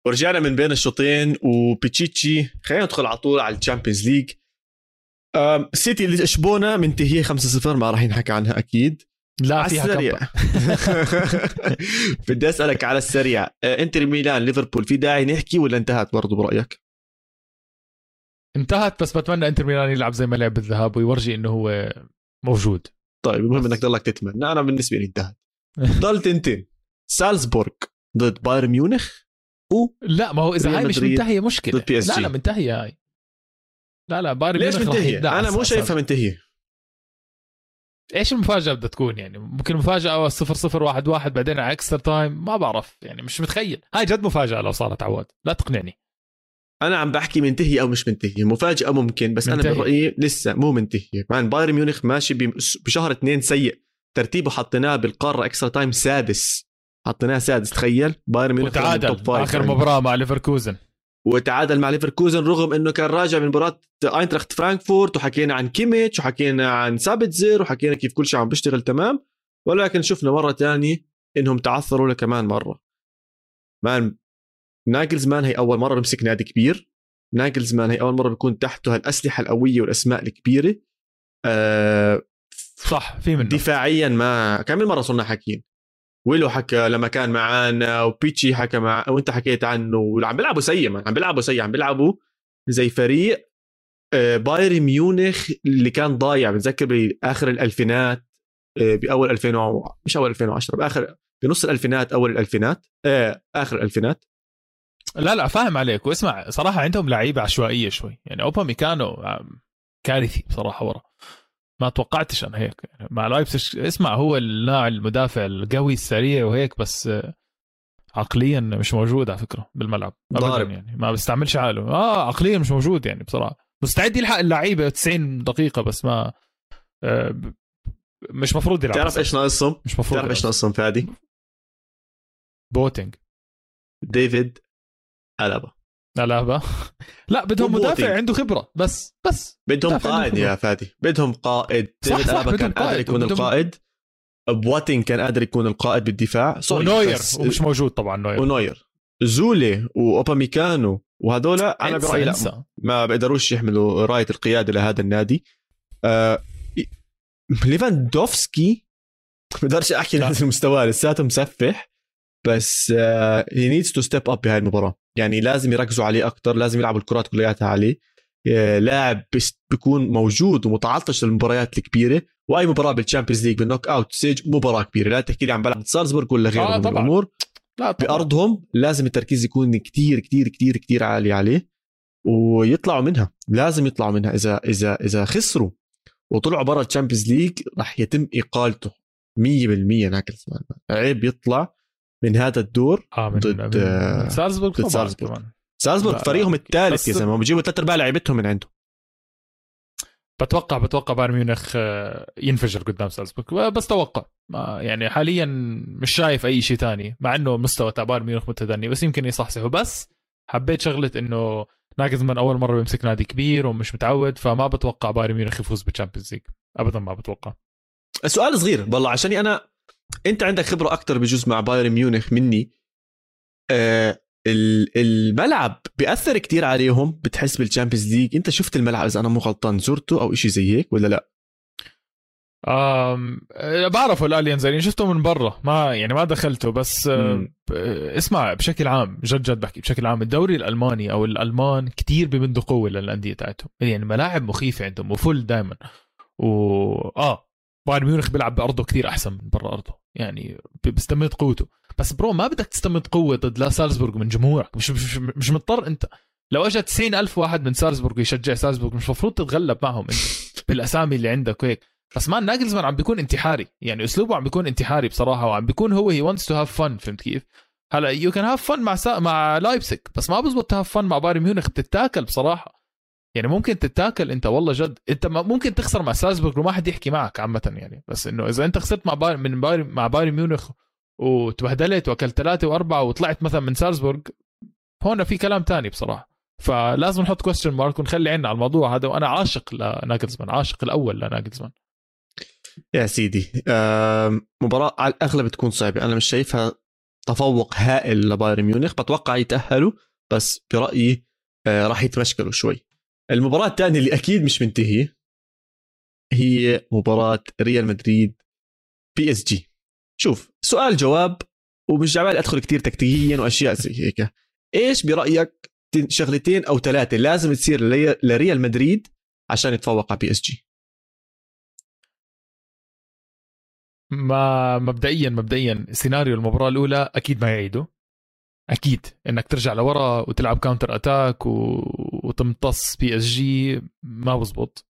ورجعنا من بين الشوطين وبيتشيتشي خلينا ندخل على طول على ال Champions League. سيتي لشبونة منتهية 5-0 ما راح ينحكى عنها أكيد. لا على فيها السريع. بدي أسألك على السريع. آه، إنتر ميلان ليفربول في داعي نحكي ولا انتهت برضو برأيك؟ انتهت بس بتمنى إنتر ميلان يلعب زي ما لعب بالذهاب ويورجي إنه هو موجود. طيب المهم. إنك ضلك تتمنى. أنا بالنسبة لي انتهت. ضل تنتين. سالزبورغ ضد بايرن ميونخ. لا ما هو إذا هاي مش منتهية مشكلة. ضد بي اس لا جي. لا منتهية هاي. لا لا بايرن ليش منتهية؟ أنا مو. شايفها منتهية. إيش المفاجأة بدها تكون يعني؟ ممكن مفاجأة 0 0 1 1 بعدين على extra time ما بعرف. يعني مش متخيل. هاي جد مفاجأة لو صارت عواد. لا تقنعني. أنا عم بحكي منتهي أو مش منتهي مفاجأة ممكن بس منتهي. أنا برأيي لسه مو منتهي man بايرن ميونخ ماشي بشهر اثنين سيء. ترتيبه حطيناه بالقارة extra time سادس. حطيناه سادس تخيل. بايرن ميونخ وتعادل آخر يعني. مباراة مع ليفركوزن. وتعادل مع ليفركوزن رغم إنه كان راجع من مباراة أينتراخت فرانكفورت وحكينا عن كيميتش وحكينا عن سابتزر وحكينا كيف كل شيء عم بيشتغل تمام. ولكن شفنا مرة ثانية إنهم تعثروا لكمان مرة. man ناجلزمان هي أول مرة بمسك نادي كبير. ناجلزمان هي أول مرة بيكون تحته هالأسلحة القوية والأسماء الكبيرة. أه صح في منه. دفاعيا ما كم مرة صرنا حاكيين؟ ويلو حكى لما كان معانا وبيتشي حكى مع وانت حكيت عنه وعم بيلعبوا سيء عم بيلعبوا سيء عم بيلعبوا زي فريق آه، بايرن ميونخ اللي كان ضايع بتذكر بآخر الألفينات آه، بأول 2000 مش أول 2010 باخر بنص الألفينات أول الألفينات آه آخر الألفينات. لا لا فاهم عليك واسمع صراحة عندهم لعيبة عشوائية شوي يعني اوبامي كانوا كارثي بصراحة ورا. ما توقعتش أنا هيك. يعني مع لايبسش اسمع هو اللاعب المدافع القوي السريع وهيك بس عقليا مش موجود على فكرة بالملعب ضارب. يعني. ما بيستعملش عقله. آه عقليا مش موجود يعني بصراحة. مستعد يلحق اللعيبة 90 دقيقة بس ما آه مش مفروض يلعب. تعرف إيش ناقصهم؟ مش مفروض تعرف إيش ناقصهم فادي؟ بواتينج. ديفيد ألابا. الابا لا بدهم مدافع عنده خبرة. بس بس. بدهم قائد يا فادي. بدهم قائد. ديفيد الابا كان قادر يكون القائد. بواتينج كان قادر يكون القائد بالدفاع. ونوير ومش موجود طبعا نوير. ونوير. زولي وأوباميكانو وهذول أنا برأيي لا ما بيقدروش يحملوا راية القيادة لهذا النادي. آه ليفاندوفسكي بقدرش أحكي لهذا المستوى لساته مسفح. بس he needs to step up بهاي المباراة. يعني لازم يركزوا عليه أكثر لازم يلعبوا الكرات كلياتها عليه. آه، لاعب بيكون موجود ومتعطش للمباريات الكبيرة. وأي مباراة بال Champions League بال knockout stage مباراة كبيرة. لا تحكي لي عن بلعب سالزبورغ ولا غيره آه من الأمور. لا طبعا. بأرضهم لازم التركيز يكون كتير كتير كتير كتير عالي عليه. ويطلعوا منها. لازم يطلعوا منها. إذا إذا إذا خسروا وطلعوا برا ال Champions League راح يتم اقالته 100% ناكلزمان عيب يطلع. من هذا الدور آه من ضد من سالزبورغ ضد سالزبورغ. سالزبورغ فريقهم الثالث يا زلمة. بيجيبوا ثلاث ارباع لعيبتهم من عنده. بتوقع بتوقع بايرن ميونخ آه، ينفجر قدام سالزبورغ. بس توقع. يعني حاليا مش شايف أي شيء ثاني مع إنه مستوى تاع بايرن ميونخ متدني بس يمكن يصحصحوا. بس حبيت شغلة إنه ناجزمان أول مرة بيمسك نادي كبير ومش متعود فما بتوقع بايرن ميونخ يفوز بال Champions League. ابدا ما بتوقع. سؤال صغير والله عشان أنا انت عندك خبرة أكثر بجوز مع بايرن ميونخ مني. آه الملعب بيأثر كتير عليهم بتحس بال Champions League انت شفت الملعب إذا أنا مو غلطان زرته أو إشي زي هيك ولا لا؟ آم بعرفه الأليانز يعني شفته من برا. ما يعني ما دخلته بس آه اسمع بشكل عام جد جد بحكي بشكل عام الدوري الألماني أو الألمان كتير بمدوا قوة للأندية تاعتهم. يعني ملاعب مخيفة عندهم و full دائما و آه بايرن ميونخ بيلعب بأرضه كثير أحسن من برا أرضه. يعني بيستمد قوته. بس bro ما بدك تستمد قوة ضد لا سالزبورغ من جمهورك. مش مش, مش مضطر أنت. لو اجى 90 ألف واحد من سالزبورغ يشجع سالزبورغ مش المفروض تتغلب معهم أنت بالأسامي اللي عندك وهيك. بس man ناجلزمان عم بيكون انتحاري. يعني أسلوبه عم بيكون انتحاري بصراحة وعم بيكون هو he wants to have fun فهمت كيف؟ هلأ you can have fun مع سا... مع لايبسك بس ما بزبط ت have fun مع بايرن ميونخ بتتاكل بصراحة. يعني ممكن تتاكل انت والله جد. انت ممكن تخسر مع سالزبورغ وما حد يحكي معك عامة يعني. بس انه إذا انت خسرت مع بايرن من بايرن مع بايرن ميونخ وتبهدلت وأكلت ثلاثة وأربعة وطلعت مثلا من سالزبورغ هون في كلام تاني بصراحة. فلازم نحط question mark ونخلي عنا على الموضوع هذا. وأنا عاشق لناجلزمان عاشق الأول لناجلزمان يا سيدي مباراة على الأغلب تكون صعبة. أنا مش شايفها تفوق هائل لبايرن ميونخ. بتوقع يتأهلوا بس برأيي آه، راح يتمشكلوا شوي. المباراة الثانية اللي أكيد مش منتهية هي مباراة ريال مدريد بي إس جي. شوف سؤال جواب ومش جعبالي أدخل كتير تكتيكيا وأشياء زي هيك. إيش برأيك شغلتين أو ثلاثة لازم تصير لريال مدريد عشان يتفوق على بي إس جي؟ ما مبدئيا مبدئيا سيناريو المباراة الأولى أكيد ما يعيده. أكيد إنك ترجع لورا وتلعب counter attack و... وتمتص بي اس جي ما بزبط.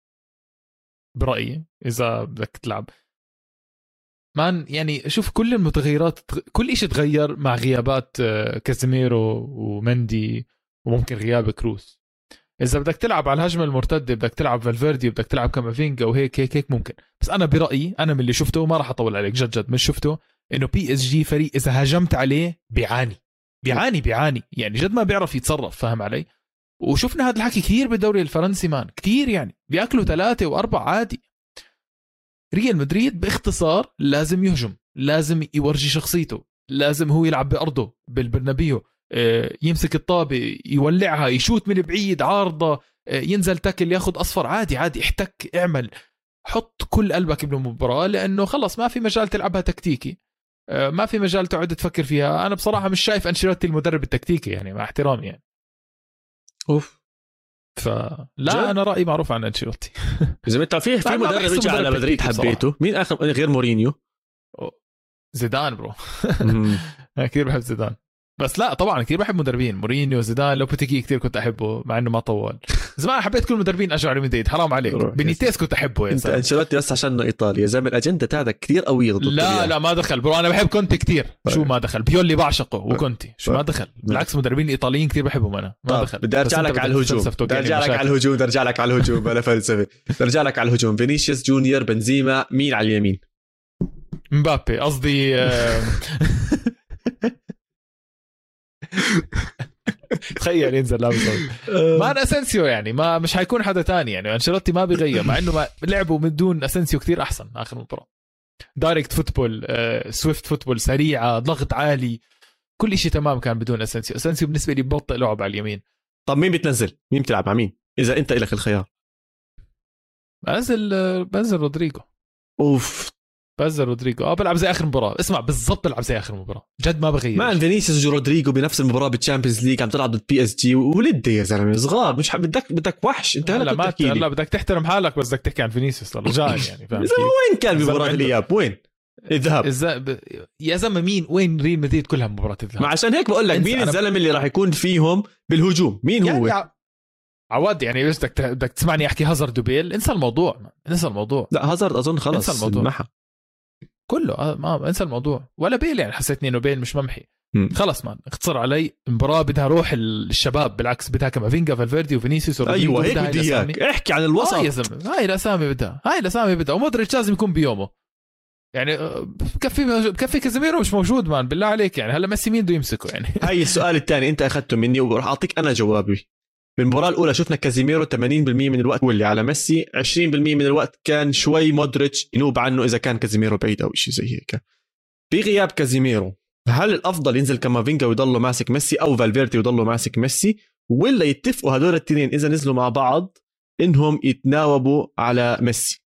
برأيي إذا بدك تلعب. man يعني شوف كل المتغيرات كل شيء تغير مع غيابات آه، كازيميرو ومندي وممكن غياب كروس. إذا بدك تلعب على الهجمة المرتدة بدك تلعب فالفيردي بدك تلعب كامافينجا وهيك هيك هيك ممكن. بس أنا برأيي أنا من اللي شفته ما راح أطول عليك جد جد مش شفته إنه PSG فريق إذا هجمت عليه بيعاني. بيعاني بيعاني. يعني جد ما بيعرف يتصرف فاهم علي؟ وشفنا هذا الحكي كثير بالدوري الفرنسي man. كثير يعني. بياكلوا ثلاثة وأربعة عادي. ريال مدريد باختصار لازم يهجم لازم يورجي شخصيته لازم هو يلعب بأرضه بالبرنابيو. آه، يمسك الطابة يولعها يشوت من بعيد عارضة آه، ينزل تاكل ياخذ أصفر. عادي عادي. احتك اعمل. حط كل قلبك بالمباراه لأنه خلص ما في مجال تلعبها تكتيكي. ما في مجال تقعد تفكر فيها. أنا بصراحة مش شايف أنشيلوتي المدرب التكتيكي يعني مع احترامي يعني. أوف. فلا جد؟ أنا رأيي معروف عن أنشيلوتي. اذا انت في في مدرب رجع على مدريد حبيته؟ مين اخر غير مورينيو؟ زيدان bro. كثير بحب زيدان. بس لا طبعا كثير بحب مدربين. مورينيو زيدان لوبيتيغي كثير كنت أحبه مع إنه ما طول. زمان حبيت كل المدربين أجوا على مدريد. حرام عليك. بنيتيس كنت أحبه يا أنت أنشيلوتي بس عشان ايطاليا يا زلمة الأجندة تاعتك كثير قوية ضد لا لا ما دخل. bro أنا بحب كونتي كثير. شو طيب. ما دخل. بيولي بعشقه طيب. وكونتي. شو ما طيب. دخل. بالعكس مدربين الايطاليين كثير بحبهم أنا. ما دخل. بدي أرجع لك على الهجوم. بدي أرجع لك على الهجوم. بدي أرجع لك على الهجوم. بلا فلسفة. بدي أرجع لك على الهجوم. فينيسيوس جونيور بنزيما مين على اليمين؟ مبابي قصدي تخيل ينزل لابس آه. ما أسنسيو يعني ما مش حيكون حدا تاني يعني. أنشيلوتي ما بيغير مع إنه ما لعبوا من دون أسنسيو كثير أحسن آخر مباراة. direct football swift football سريعة ضغط عالي كل شيء تمام كان بدون أسنسيو. أسنسيو بالنسبة لي ببطئ لعب على اليمين. طب مين بتنزل؟ مين بتلعب مع مين؟ إذا أنت لك الخيار. بنزل آه، بنزل رودريجو. أوف بنزل رودريجو. آه بلعب زي آخر مباراة. اسمع بالضبط بلعب زي آخر مباراة. جد ما بغير. ما فينيسيوس ورودريجو بنفس المباراة بال Champions League عم تلعب ضد PSG. ولاد يا زلمة صغار. مش بدك بدك وحش. انت هلا ما هلا بدك تحترم حالك بس بدك تحكي عن فينيسيوس. رجاء يعني فاهم وين كان بمباراه الإياب؟ وين؟ الذهاب. ب... يا زلمة مين؟ وين ريال مدريد كلها مباراة الذهاب؟ ما عشان هيك بقول لك مين الزلمة اللي راح يكون فيهم بالهجوم؟ مين يعني هو؟ عواد يعني بس بدك بدك تسمعني أحكي هازارد وبيل؟ انسى الموضوع انسى الموضوع. لا هازارد أظن خلص انسى الموضوع. كله. آه ما انسى الموضوع. ولا بيل يعني حسيتني إنه بيل مش ممحي. خلص man اختصر علي. المباراة بدها روح الشباب بالعكس بدها كمافينجا فالفيردي وفينيسيوس أيوه هيك بدي إياك. احكي عن الوسط. آه يا زلمة هاي الاسامي بدها. هاي الاسامي بدها. ومودريتش لازم يكون بيومه. يعني آه، بكفي بكفي كازيميرو مش موجود man بالله عليك يعني. هلا ميسي مين بده يمسكه يعني؟ هاي السؤال الثاني أنت أخذته مني وراح أعطيك أنا جوابي. بالمباراه الأولى شفنا كازيميرو 80% من الوقت واللي على ميسي 20% من الوقت كان شوي مودريتش ينوب عنه إذا كان كازيميرو بعيد أو شيء زي هيك. بغياب كازيميرو هل الأفضل ينزل كامافينجا ويضله ماسك ميسي أو فالفيردي ويضله ماسك ميسي؟ ولا يتفقوا هدول الاثنين إذا نزلوا مع بعض إنهم يتناوبوا على ميسي؟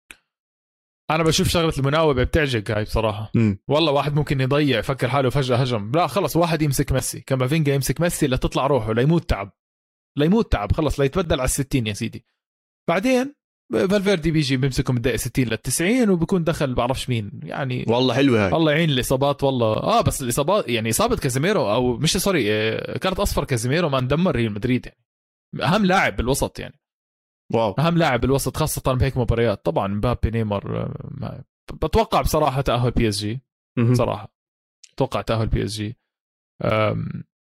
أنا بشوف شغلة المناوبة بتعجق هاي بصراحة. م. والله واحد ممكن يضيع يفكر حاله فجأة هجم. لا خلص واحد يمسك ميسي. كامافينجا يمسك ميسي لتطلع روحه ليموت تعب. ليموت تعب خلص ليتبدل على الستين يا سيدي. بعدين فالفيردي بيجي بيمسكه من الدقيقة 60 لل 90 وبكون دخل بعرفش مين. يعني والله حلوة هاي. الله يعين الإصابات والله. آه بس الإصابات يعني إصابة كازيميرو أو مش sorry آه، كانت أصفر كازيميرو ما ندمر ريال مدريد يعني. أهم لاعب بالوسط يعني. wow. أهم لاعب بالوسط خاصة بهيك مباريات. طبعا مبابي نيمار آه، بتوقع بصراحة تأهل PSG. صراحة أتوقع تأهل PSG.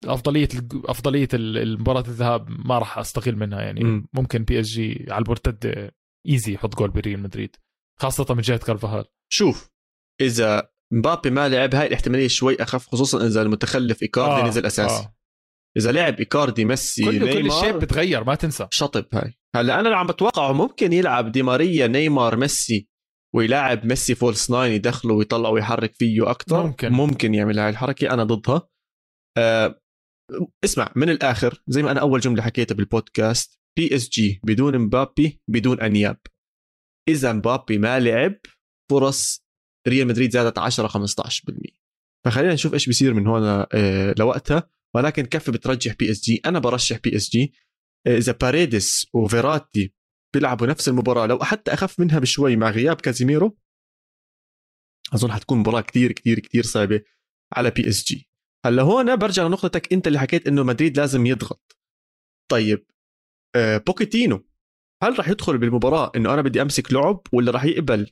أفضلية أفضلية المباراة الذهاب ما راح استقيل منها يعني. م. ممكن PSG على المرتده easy يحط جول بريال مدريد خاصة من جهة كارفاهال. شوف إذا مبابي ما لعب هاي الاحتمالية شوي أخف خصوصا إذا المتخلف إيكاردي آه. نزل أساسي. آه. إذا لعب إيكاردي ميسي كل نيمار كل الشيء بتغير ما تنسى. شطب هاي. هلأ أنا اللي عم بتوقعه ممكن يلعب دي ماريا نيمار ميسي ويلاعب ميسي false nine يدخله ويطلع ويحرك فيه أكثر ممكن. ممكن يعمل هاي الحركة أنا ضدها. أه اسمع من الآخر زي ما أنا أول جملة حكيتها بالبودكاست PSG بدون مبابي بدون أنياب. إذا مبابي ما لعب فرص ريال مدريد زادت 10 15% فخلينا نشوف إيش بيصير من هون آه، لوقتها. ولكن كفتي بترجح PSG أنا برشح PSG إذا باريديس وفيراتي بيلعبوا نفس المباراة لو حتى أخف منها بشوي مع غياب كازيميرو أظن حتكون مباراة كثير كثير كثير صعبة على PSG هلا هون برجع لنقطتك انت اللي حكيت انه مدريد لازم يضغط. طيب آه بوكيتينو هل راح يدخل بالمباراة انه أنا بدي امسك لعب ولا راح يقبل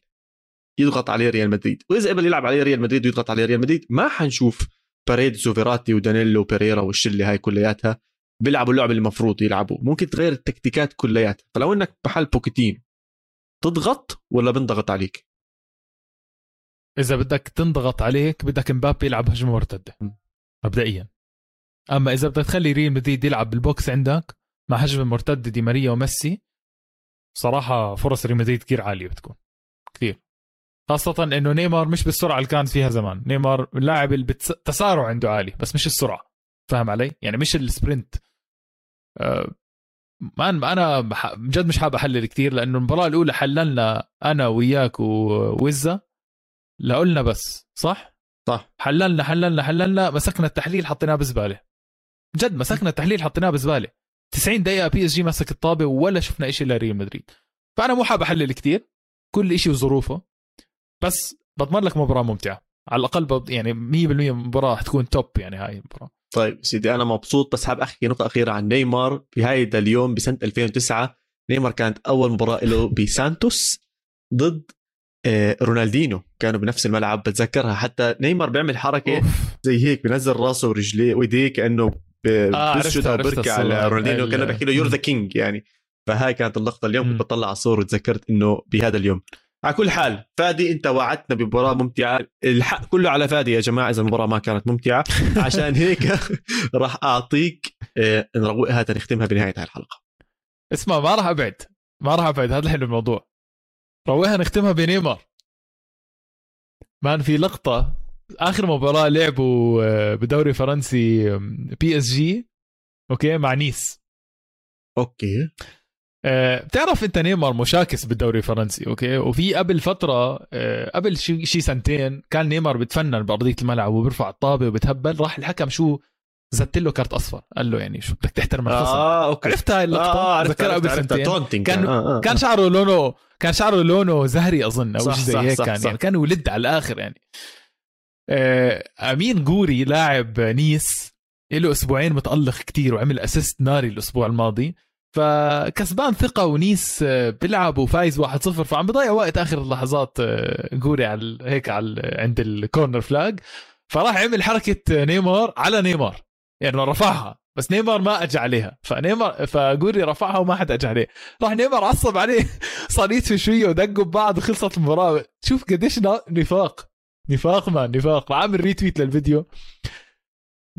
يضغط عليه ريال مدريد؟ وإذا قبل يلعب عليه ريال مدريد ويضغط عليه ريال مدريد ما حنشوف باريديس وفيراتي ودانيلو وبيريرا والشلة هاي كلياتها بيلعبوا اللعب اللي المفروض يلعبوا. ممكن تغير التكتيكات كلياتها. فلو انك محل بوكيتينو تضغط ولا بنضغط عليك؟ إذا بدك تنضغط عليك بدك مبابي يلعب هجمة مرتدة. مبدئيا أما إذا بدك تخلي ريال مدريد يلعب بال box عندك مع هجمة مرتدة دي ماريا وميسي صراحة فرص ريال مدريد كثير عالية بتكون كثير خاصة إنه نيمار مش بالسرعة اللي كان فيها زمان، نيمار اللي التسارع عنده عالي بس مش السرعة، فاهم علي؟ يعني مش ال sprint. أه أنا بجد مش حابب أحلل كثير لأنه المباراة الأولى حللنا أنا وياك ووزة لقلنا بس صح؟ صح حللنا حللنا حللنا مسكنا التحليل حطيناه بزبالة. جد مسكنا التحليل حطيناه بزبالة. 90 دقيقة PSG مسك الطابة ولا شفنا شيء لريال مدريد. فأنا مو حابب أحلل كثير كل شيء وظروفه بس بضمن لك مباراة ممتعة على الأقل بض... يعني 100% مباراة حتكون top يعني هاي المباراة طيب سيدي أنا مبسوط بس حاب أحكي نقطة أخيرة عن نيمار في هاي اليوم بسنة 2009 نيمار كانت أول مباراة له بسانتوس ضد رونالدينو كانوا بنفس الملعب بتذكرها. حتى نيمار بيعمل حركة أوف. زي هيك بنزل راسه ورجليه وايديه كانه بيسجد أو بيركع على رونالدينو كانه بيحكي له you're the king يعني. فهاي كانت اللقطة. اليوم كنت بطلع على الصور وتذكرت إنه بهذا اليوم. على كل حال فادي أنت وعدتنا بمباراة ممتعة. الحق كله على فادي يا جماعة إذا المباراة ما كانت ممتعة. عشان هيك راح أعطيك آه، نروقها تنختمها بنهاية هاي الحلقة. اسمع ما راح أبعد. ما راح أبعد. هذا حلو الموضوع. روقها نختمها بنيمار؟ man في لقطة. آخر مباراة لعبوا آه، بدوري فرنسي PSG أوكي مع نيس. okay. أه بتعرف أنت نيمار مشاكس بالدوري الفرنسي okay؟ وفي قبل فترة أه قبل شي, شي سنتين كان نيمار بتفنن بأرضية الملعب وبيرفع الطابة وبتهبل راح الحكم شو زت له كارت أصفر. قال له يعني شو بدك تحترم الخصم؟ آه okay. عرفت هاي اللقطة؟ آه ذكرها قبل سنتين كان آه آه. كان شعره لونه كان شعره لونه زهري أظن أو شيء زي هيك صح كان صح. يعني كان ولد على الآخر يعني. آه أمين جوري لاعب نيس له أسبوعين متألق كتير وعمل assist ناري الأسبوع الماضي. فكسبان ثقة ونيس آه، بيلعب وفايز 1-0 فعم بضيع وقت آخر اللحظات آه، جوري على هيك على عند ال corner flag فراح عمل حركة نيمار على نيمار. يعني رفعها. بس نيمار ما أجى عليها. فنيمار فجوري رفعها وما حدا أجى عليه. راح نيمار عصب عليه. صار يدفش وية ودقوا ببعض وخلصت المباراة. شوف قديش نفاق. نفاق ما نفاق. عامل retweet للفيديو.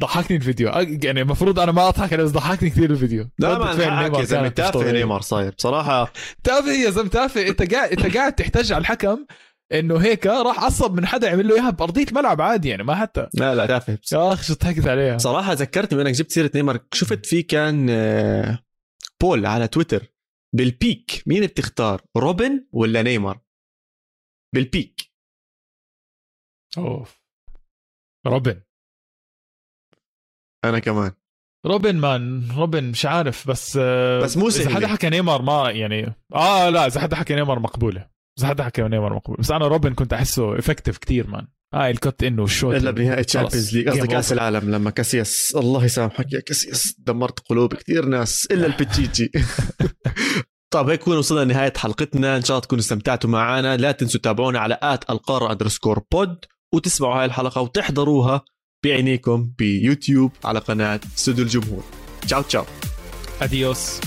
ضحكني الفيديو. يعني المفروض أنا ما أضحك بس ضحكني كثير الفيديو. لا ما يا زلمة. تافه نيمار صاير. بصراحة تافه يا زلمة تافه. أنت قاعد أنت قاعد تحتج على الحكم. إنه هيك راح عصب من حدا يعمل له إياها بأرضية الملعب عادي يعني ما حتى. لا لا تافه يا أخي شو ضحكت عليها؟ صراحة ذكرتني انك جبت سيرة نيمار. شفت في كان آه، poll على تويتر بال peak. مين بتختار؟ روبن ولا نيمار؟ بال peak. أوف. روبن. أنا كمان. روبن man روبن مش عارف بس بس مو إذا حدا حكى نيمار ما يعني آه لا إذا حدا حكى نيمار مقبولة. اذا حدا حكى نيمار مقبول. بس أنا روبن كنت أحسه effective كتير man هاي آه ال cut إنه ال shoot إلا بنهائي Champions League قصدي كأس العالم لما كاسياس الله يسامحك يا كاسياس دمرت قلوب كثير ناس إلا البيتشيتشي طيب هيك كنا وصلنا لنهاية حلقتنا. إن شاء الله تكونوا استمتعتوا معنا. لا تنسوا تتابعونا على at القاره underscore pod وتسمعوا هاي الحلقة وتحضروها بعينيكم بيوتيوب على قناة استوديو الجمهور. ciao ciao. adiós